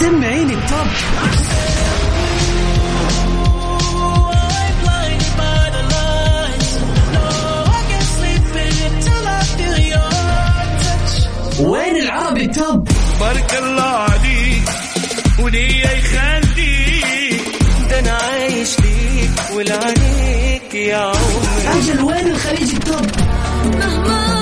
سمعيني التوب وين العربي التوب بارك الله عليك وليا يخليك. ده أنا عايش ليك ولعنيك يا عمري. أجل وين الخليج التوب مهما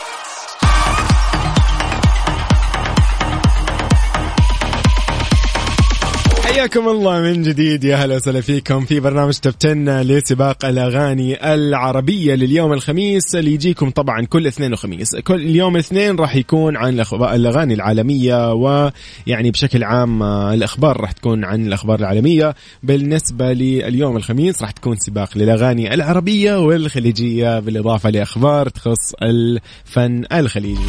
حياكم الله من جديد. يا هلا وسهلا فيكم في برنامج Top 10 لسباق الأغاني العربية لليوم الخميس. اللي يجيكم طبعا كل اثنين وخميس. كل يوم اثنين راح يكون عن الأغاني العالمية ويعني بشكل عام آه، الأخبار راح تكون عن الأخبار العالمية. بالنسبة لليوم الخميس راح تكون سباق للأغاني العربية والخليجية بالإضافة لأخبار تخص الفن الخليجي.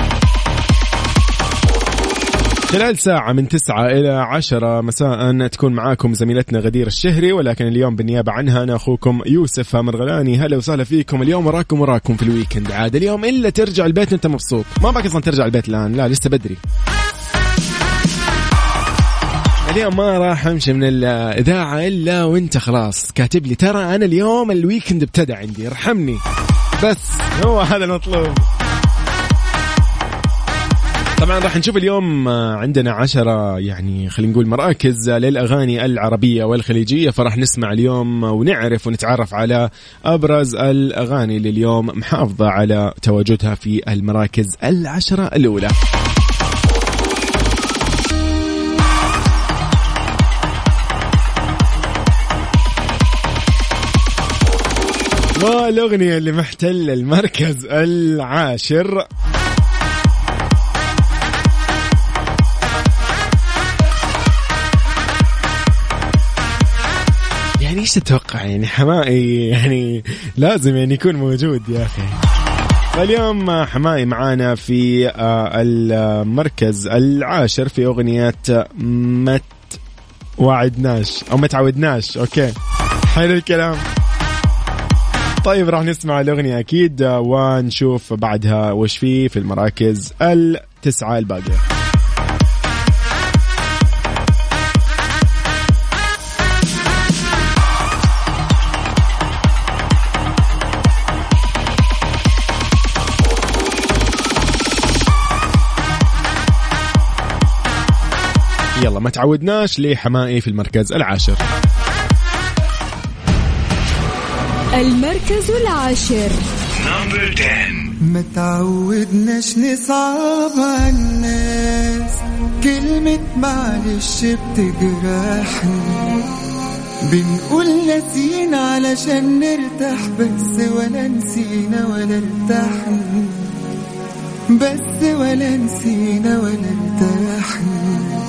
خلال ساعة من تسعة إلى عشرة مساء تكون معاكم زميلتنا غدير الشهري ولكن اليوم بالنيابة عنها أنا أخوكم يوسف مرغلاني هلا وسهلا فيكم. اليوم وراكم وراكم في ال weekend. عاد اليوم إلا ترجع البيت أنت مبسوط. ما باك أصلا ترجع البيت الآن. لا لسه بدري. اليوم ما راح أمشي من الإذاعة إلا وأنت خلاص. كاتب لي ترى أنا اليوم الويكند ابتدى عندي. ارحمني. بس. هو هذا المطلوب. طبعا راح نشوف اليوم آه، عندنا عشرة يعني خلينا نقول مراكز للأغاني العربية والخليجية فراح نسمع اليوم ونعرف ونتعرف على أبرز الأغاني اللي اليوم محافظة على تواجدها في المراكز العشرة الأولى. والأغنية اللي محتلة المركز العاشر. يعني إيش تتوقع؟ يعني حمائي يعني لازم يعني يكون موجود يا أخي. فاليوم حمائي معانا في آه، المركز العاشر في أغنية مت وعدناش أو ما تعودناش أوكي. حلو الكلام. طيب راح نسمع الأغنية أكيد آه، ونشوف بعدها وش فيه في المراكز التسعة الباقية. يلا ما تعودناش لحمائي في المركز العاشر. المركز العاشر. نمبر 10 ما تعودناش نصعب على الناس. كلمة معلش بتجرحني بنقول نسينا علشان نرتاح بس ولا نسينا ولا ارتحنا بس ولا نسينا ولا ارتحنا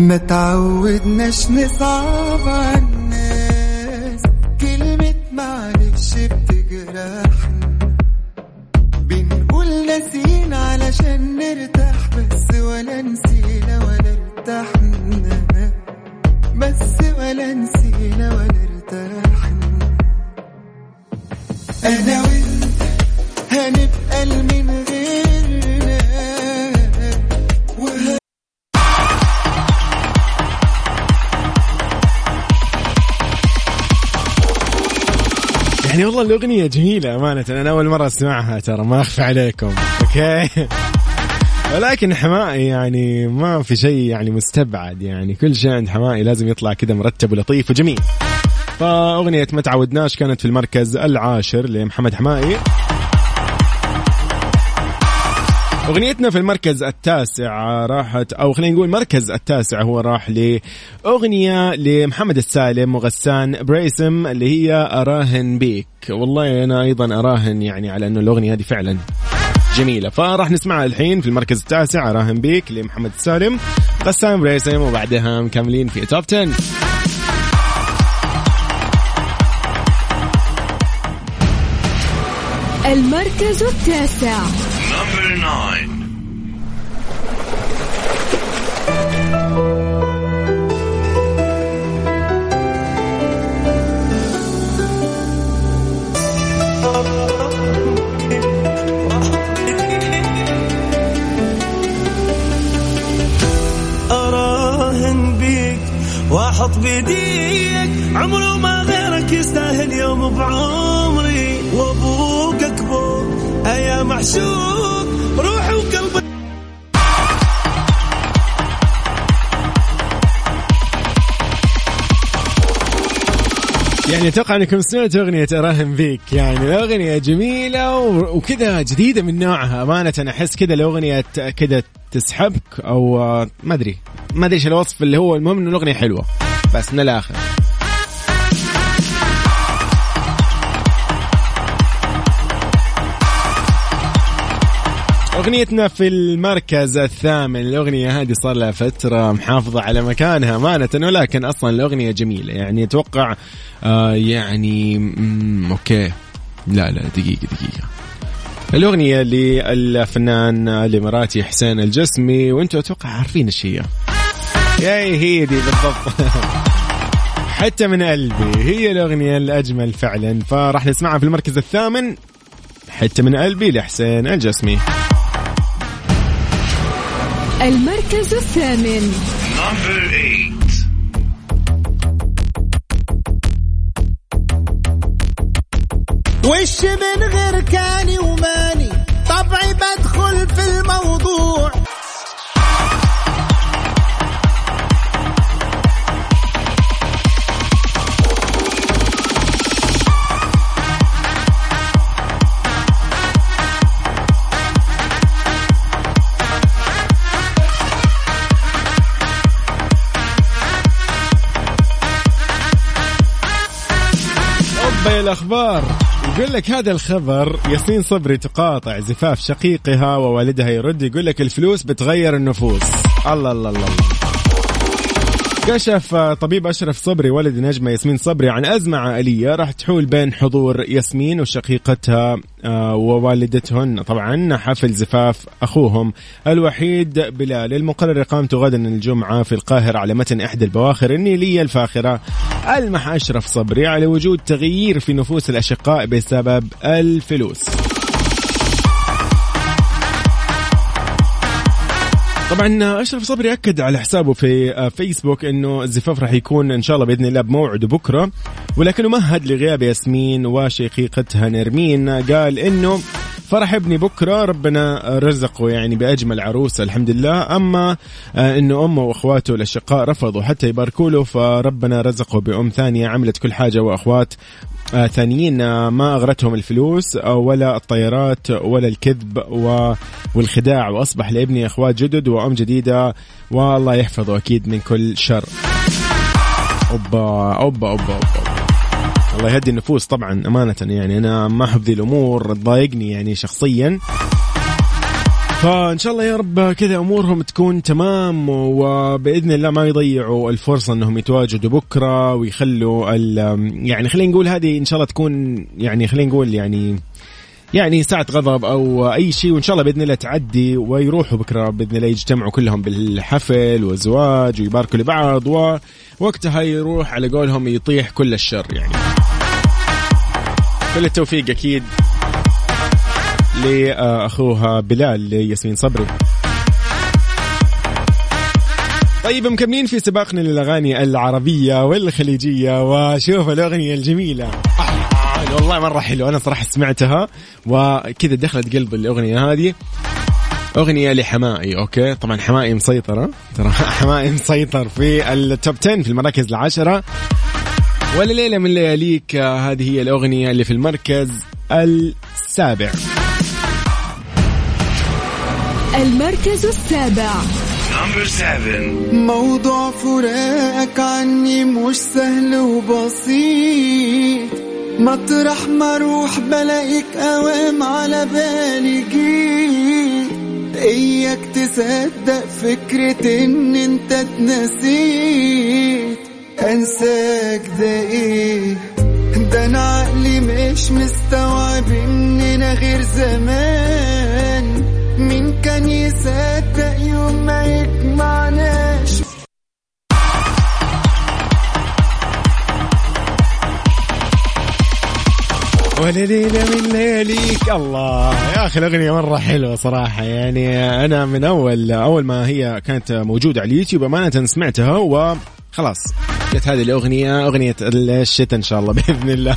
ما تعودناش نصعب على الناس. كلمة معلش بتجرحنا بنقول نسينا علشان نرتاح بس ولا نسينا ولا ارتحنا. بس ولا نسينا ولا ارتحنا. أنا وأنت هنبقى من يعني والله الأغنية جميلة أمانة. أنا أول مرة أسمعها ترى ما أخفى عليكم. أوكي؟ ولكن حمائي يعني ما في شيء يعني مستبعد يعني. كل شيء عند حمائي لازم يطلع كذا مرتب ولطيف وجميل. فأغنية ما تعودناش كانت في المركز العاشر لمحمد حمائي أغنيتنا في المركز التاسع راحت أو خلينا نقول المركز التاسع هو راح لأغنية لمحمد السالم وغسان بريسم اللي هي أراهن بيك. والله أنا أيضا أراهن يعني على إنه الأغنية هذه فعلا جميلة. فراح نسمعها الحين في المركز التاسع أراهن بيك لمحمد السالم غسان بريسم وبعدها مكملين في توب 10 المركز التاسع. Number nine. بيديك. عمره ما غيرك يستاهل يوم بعمري. وأبوك أكبر. أيا محشوق روحي وقلبي يعني أتوقع أنكم سمعتوا أغنية اراهن بيك يعني الاغنيه جميلة و- وكذا جديدة من نوعها. أمانة أحس كذا الأغنية كذا تسحبك أو آه، ما أدري. ما أدري إيش الوصف اللي هو المهم انه الأغنية حلوة. بس من الآخر أغنيتنا في المركز الثامن الأغنية هذه صار لها فترة محافظة على مكانها أمانة ولكن أصلا الأغنية جميلة. يعني أتوقع آه يعني أوكي. لا لا دقيقة دقيقة. الأغنية للفنان الاماراتي حسين الجسمي وأنتم أتوقع عارفين إيش هي ياي هي دي بالضبط. حتى من قلبي. هي الأغنية الأجمل فعلا. فراح نسمعها في المركز الثامن. حتى من قلبي لحسين الجسمي. المركز الثامن. وش من غير كاني وماني؟ يقول لك هذا الخبر ياسمين صبري تقاطع زفاف شقيقها ووالدها يرد يقول لك الفلوس بتغير النفوس الله الله الله, الله. كشف طبيب أشرف صبري ولد نجمة ياسمين صبري عن أزمة عائلية. راح تحول بين حضور ياسمين وشقيقتها آه، ووالدتهن. طبعا حفل زفاف أخوهم الوحيد بلال. المقرر إقامته غدا الجمعة في القاهرة على متن إحدى البواخر النيلية الفاخرة. ألمح أشرف صبري على وجود تغيير في نفوس الأشقاء بسبب الفلوس. طبعا أشرف صبري اكد على حسابه في آه، فيسبوك إنه الزفاف راح يكون إن شاء الله بإذن الله بموعده بكرة. ولكنه مهد لغياب ياسمين وشقيقتها نرمين قال إنه فرح ابني بكرة ربنا رزقه يعني بأجمل عروسه الحمد لله أما آه، إنه أمه وأخواته الأشقاء رفضوا حتى يباركوا له فربنا رزقه بأم ثانية عملت كل حاجة وأخوات آه، ثانيين آه، ما أغرتهم الفلوس ولا الطيارات ولا الكذب والخداع. وأصبح لابني أخوات جدد وأم جديدة والله يحفظه أكيد من كل شر. أوبا أوبا أوبا أوبا. الله يهدي النفوس طبعا أمانة يعني. أنا ما أحب ذي الأمور تضايقني يعني شخصيا. فإن شاء الله يا رب كذا أمورهم تكون تمام وبإذن الله ما يضيعوا الفرصة إنهم يتواجدوا بكرة ويخلوا يعني خلينا نقول هذه إن شاء الله تكون يعني خلينا نقول يعني يعني ساعة غضب أو أي شيء وإن شاء الله بإذن الله تعدي ويروحوا بكرة بإذن الله يجتمعوا كلهم بالحفل والزواج ويباركوا لبعض ووقتها يروح على قولهم يطيح كل الشر يعني. كل التوفيق أكيد لأخوها بلال لياسمين صبري. طيب مكملين في سباقنا للأغاني العربية والخليجية وشوف الأغنية الجميلة. آه والله مرة حلوة أنا صراحة سمعتها وكذا دخلت قلبي الأغنية هذه. أغنية لحماقي أوكي؟ طبعا حماقي مسيطرة ترى حماقي مسيطر في ال Top 10 في المراكز العشرة ولا ليلة من لياليك هذه هي الأغنية اللي في المركز السابع. المركز السابع. موضوع فراقك عني مش سهل وبسيط. مطرح ما أروح بلاقيك أوام على بالي جيت. إياك تصدق فكرة إن أنت اتنسيت. انساك ده إيه ده أنا عقلي مش مستوعب ان بينا غير زمان. مين كان يصدق يوم ما يجمعناش؟ وليلة من لياليك. الله. يا أخي الأغنية مرة حلوة صراحة. يعني أنا من اول أول ما هي كانت موجودة على اليوتيوب أمانة سمعتها وخلاص جت هذه الأغنية أغنية الشتاء إن شاء الله بإذن الله.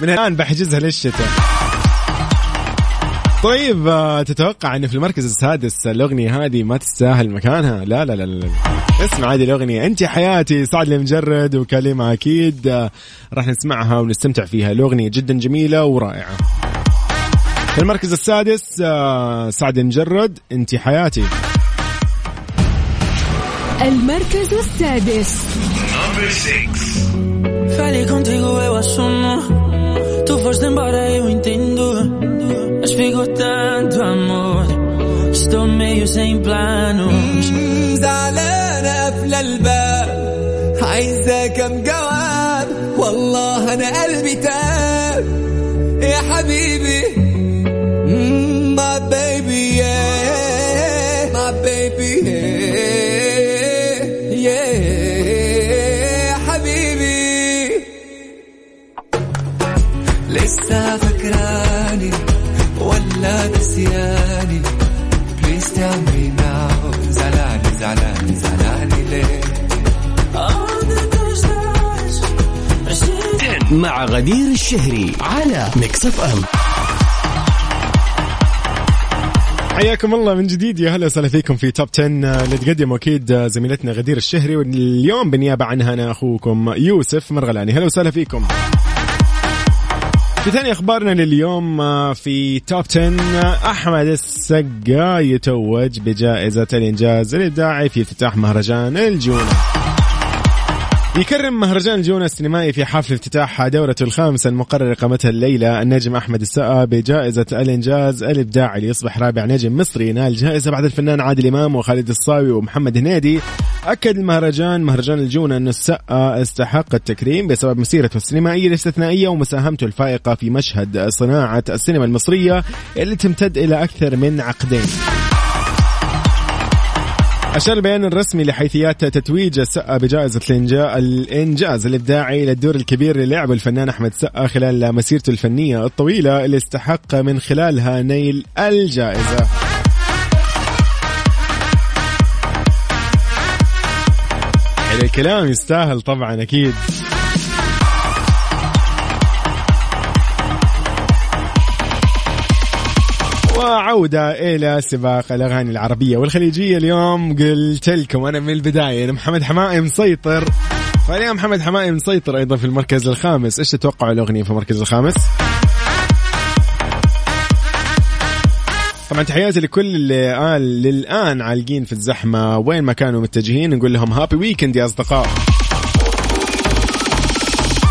من الآن بحجزها للشتاء. طيب آه، تتوقع ان في المركز السادس الأغنية هذه ما تستاهل مكانها؟ لا لا لا لا. اسمع هذه الأغنية. أنت حياتي سعد المجرد وكلمة أكيد. آه، راح نسمعها ونستمتع فيها. الأغنية جدا جميلة ورائعة. في المركز السادس آه، سعد المجرد أنت حياتي. المركز السادس. Falei contigo, eu assumo. Tu foste embora, eu entendo. Mas ficou tanto amor. Estou meio sem planos. زعلانة قافلة الباب عايزة كم جواب والله أنا قلبي تاب يا حبيبي نسياني. Please tell me now. زعلاني زعلاني زعلاني ليه؟ مع غدير الشهري على Mix FM حياكم الله من جديد. يا هلا وسهلا فيكم في Top 10 اللي تقدم أكيد زميلتنا غدير الشهري واليوم بالنيابة عنها أنا أخوكم يوسف مرغلاني. هلا وسهلا فيكم. في ثاني أخبارنا لليوم آه، في توب 10 آه، أحمد السقا يتوج بجائزة الإنجاز الابداعي في افتتاح مهرجان الجونة. يكرم مهرجان الجونة السينمائي في حفل افتتاح دورته الخامسة المقرر إقامتها الليلة. النجم أحمد السقا بجائزة الإنجاز الإبداعي ليصبح رابع نجم مصري. ينال جائزة بعد الفنان عادل إمام وخالد الصاوي ومحمد هنيدي. أكد المهرجان مهرجان الجونة أن السقا استحق التكريم بسبب مسيرته السينمائية الاستثنائية ومساهمته الفائقة في مشهد صناعة السينما المصرية اللي تمتد إلى أكثر من عقدين. أشار البيان الرسمي لحيثيات تتويج السقا بجائزة الإنجا- الإنجاز الإبداعي للدور الكبير اللي لعبه الفنان أحمد سقا خلال مسيرته الفنية الطويلة اللي استحق من خلالها نيل الجائزة. الكلام يستاهل طبعا أكيد. وعودة إلى سباق الأغاني العربية والخليجية. اليوم قلت لكم أنا من البداية أن محمد حمائي مسيطر فاليوم محمد حمائي مسيطر أيضا في المركز الخامس. إيش تتوقعوا الأغنية في المركز الخامس؟ طبعا تحياتي لكل اللي قال للآن عالقين في الزحمة. وين ما كانوا متجهين نقول لهم هابي ويكند يا أصدقاء.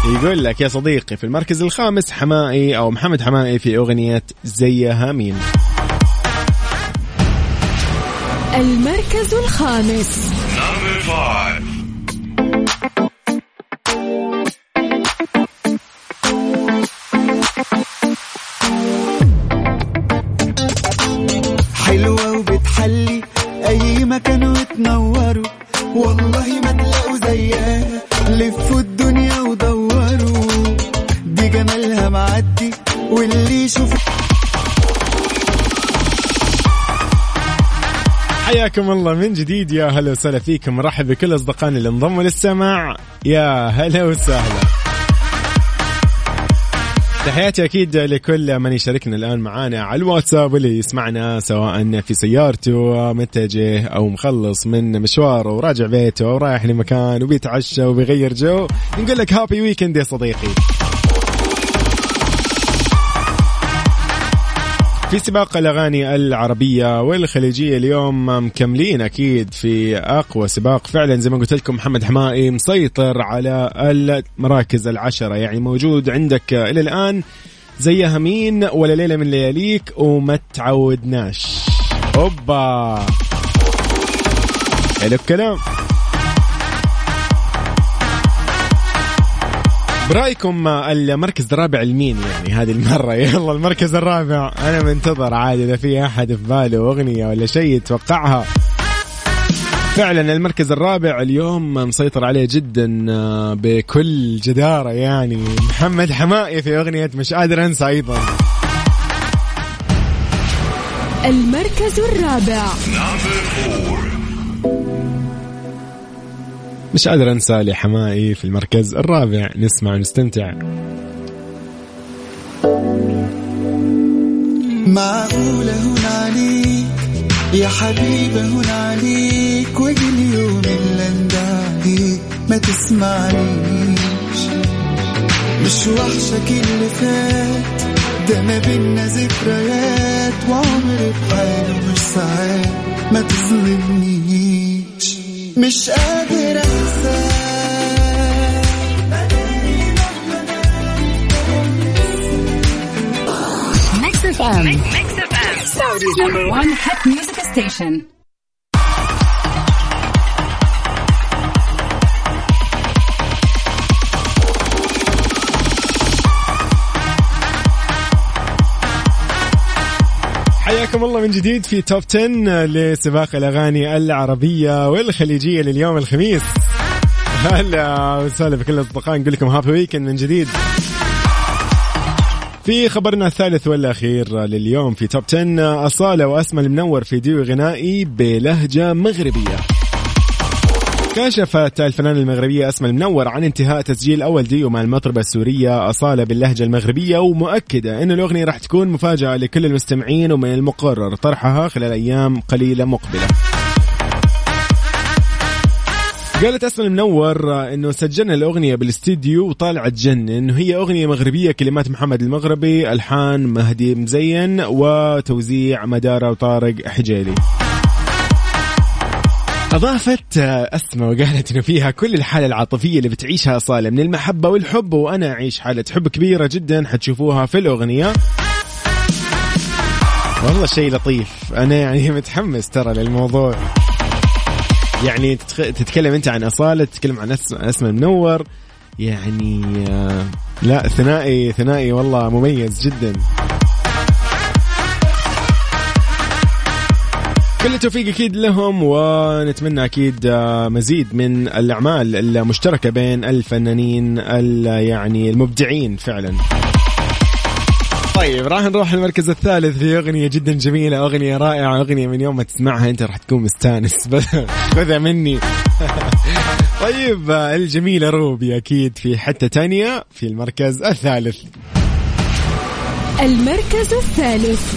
يقول لك يا صديقي في المركز الخامس حمائي أو محمد حمائي في أغنية زيها مين المركز الخامس. حلوة وبتحلي أي مكان وتنوروا. والله ما تلاقوا زيها. لفوا الدنيا ودوروا دي جمالها معدي واللي يشوف حياكم الله من جديد يا هلا وسهلا فيكم. مرحب بكل أصدقائنا اللي انضموا للسمع يا هلا وسهلا. تحياتي أكيد لكل من يشاركنا الآن معانا على الواتساب واللي يسمعنا سواء في سيارته متجه أو مخلص من مشواره وراجع بيته أو رايح لمكان وبيتعشى وبيغير جو. نقول لك happy weekend يا صديقي. في سباق الأغاني العربية والخليجية اليوم مكملين أكيد في أقوى سباق. فعلا زي ما قلت لكم محمد حمائي مسيطر على المراكز العشرة. يعني موجود عندك إلى الآن زيها مين ولا ليلة من لياليك وما تعودناش. أوبا! حلو الكلام. برأيكم المركز الرابع لمين يعني هذه المرة؟ يلا المركز الرابع. أنا منتظر عادي إذا في أحد في باله أغنية ولا شيء يتوقعها. فعلا المركز الرابع اليوم مسيطر عليه جدا آه، بكل جدارة يعني. محمد حمائي في أغنية مش قادر أنسى أيضا. المركز الرابع. مش قادر أنسى لحمائي في المركز الرابع. نسمع ونستمتع. معقولة عليك يا حبيبة عليك واجي اليوم اللي اندعيك ما تسمعنيش مش وحشك اللي فات ده ما بينا ذكريات وعمر بحاله مش ساعات ما تظلمنيش مش قادر انساك Mix FM. Mix FM. Saudi's number one hit music station. حياكم الله من جديد في توب 10 لسباق الأغاني العربية والخليجية لليوم الخميس. هلا وسهلا بكل الأصدقاء. نقول لكم هابي ويكند من جديد. في خبرنا الثالث والأخير لليوم في توب 10 أصالة وأسمى المنور في ديو غنائي بلهجة مغربية. كشفت الفنانة المغربية أسماء المنور عن انتهاء تسجيل أول ديو مع المطربة السورية أصالة باللهجة المغربية ومؤكدة أن الأغنية راح تكون مفاجأة لكل المستمعين ومن المقرر طرحها خلال أيام قليلة مقبلة. قالت أسماء المنور إنه سجلنا الأغنية بالاستديو وطالعة تجنن وهي أغنية مغربية كلمات محمد المغربي ألحان مهدي مزين وتوزيع مدارة وطارق حجيلي. أضافت أسماء وقالت إنه فيها كل الحالة العاطفية اللي بتعيشها أصالة من المحبة والحب وأنا أعيش حالة حب كبيرة جدا حتشوفوها في الأغنية. والله شيء لطيف. أنا يعني متحمس ترى للموضوع. يعني. تتكلم أنت عن أصالة تتكلم عن أس... أسماء المنور يعني آه، لا ثنائي ثنائي والله مميز جدا. كل التوفيق أكيد لهم ونتمنى أكيد آه، مزيد من الأعمال المشتركة بين الفنانين ال- يعني المبدعين فعلا. طيب راح نروح المركز الثالث في أغنية جدا جميلة أغنية رائعة أغنية من يوم ما تسمعها أنت راح تكون مستانس. خذها مني. طيب آه، الجميلة روبي أكيد في حتة تانية في المركز الثالث. المركز الثالث.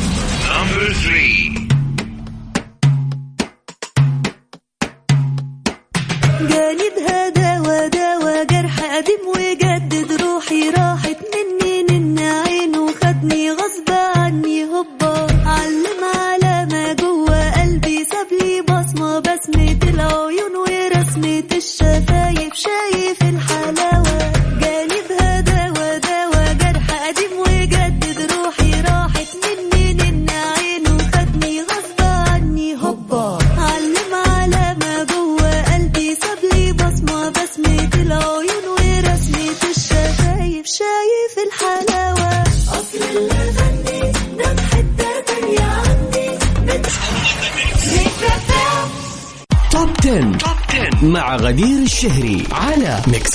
dis-moi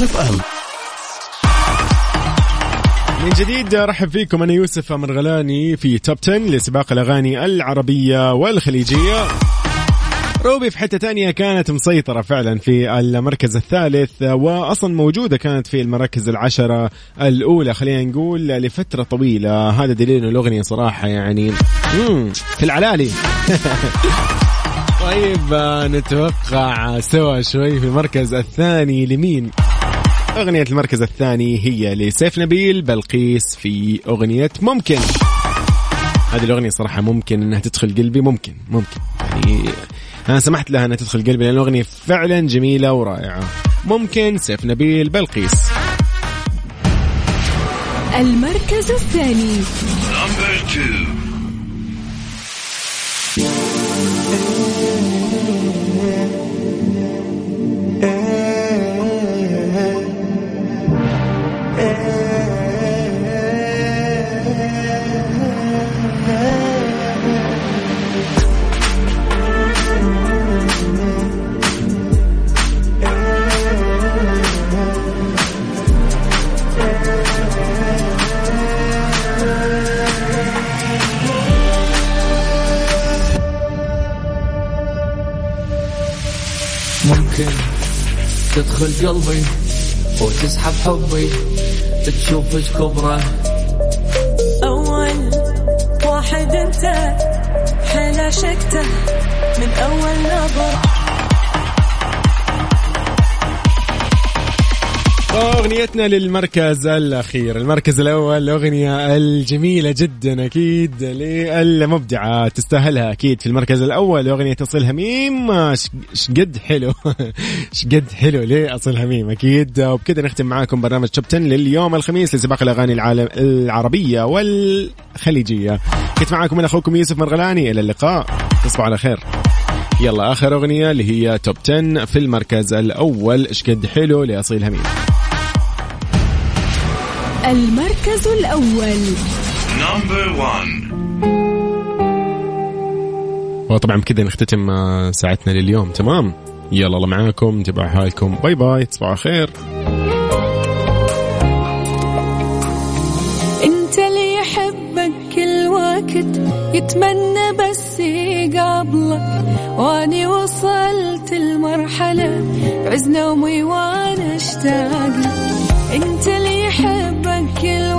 اف أم. من جديد ارحب فيكم أنا يوسف مرغلاني في توب 10 لسباق الأغاني العربية والخليجية. روبي في حتة تانية كانت مسيطرة فعلا في المركز الثالث واصلا موجودة كانت في المراكز العشرة الأولى خلينا نقول لفترة طويلة. هذا دليل انه الأغنية صراحة يعني في العلالي. طيب نتوقع سوا شوي في المركز الثاني لمين؟ أغنية المركز الثاني هي لسيف نبيل بلقيس في أغنية ممكن. هذه الأغنية صراحة ممكن أنها تدخل قلبي ممكن ممكن. يعني أنا سمحت لها أنها تدخل قلبي لأن الأغنية فعلا جميلة ورائعة. ممكن سيف نبيل بلقيس. المركز الثاني. Number two. ممكن تدخل قلبي وتسحب حبي تشوف إيش كبره أول واحد أنت حيل عشقته من أول نظرة. أغنيتنا للمركز الأخير. المركز الأول الأغنية الجميلة جدا أكيد للمبدعة. تستاهلها أكيد في المركز الأول. أغنية أصل هميم. إيش قد حلو. إيش قد حلو أصل هميم أكيد. وبكذا نختم معاكم برنامج توب 10 لليوم الخميس لسباق الأغاني العالم العربية والخليجية. كنت معاكم من أخوكم يوسف مرغلاني. إلى اللقاء. تصبحوا على خير. يلا آخر أغنية اللي هي توب 10 في المركز الأول. إيش قد حلو لأصيل هميم. المركز الأول. Number one. وطبعا بكذا نختتم آه، ساعتنا لليوم. تمام؟ يلا الله معاكم. تبع حالكم. باي باي. تصبحوا على خير. انت اللي يحبك كل وقت يتمنى بس يقابلك وأني وصلت المرحلة بعز نومي وأنا اشتاق انت اللي يحبك كل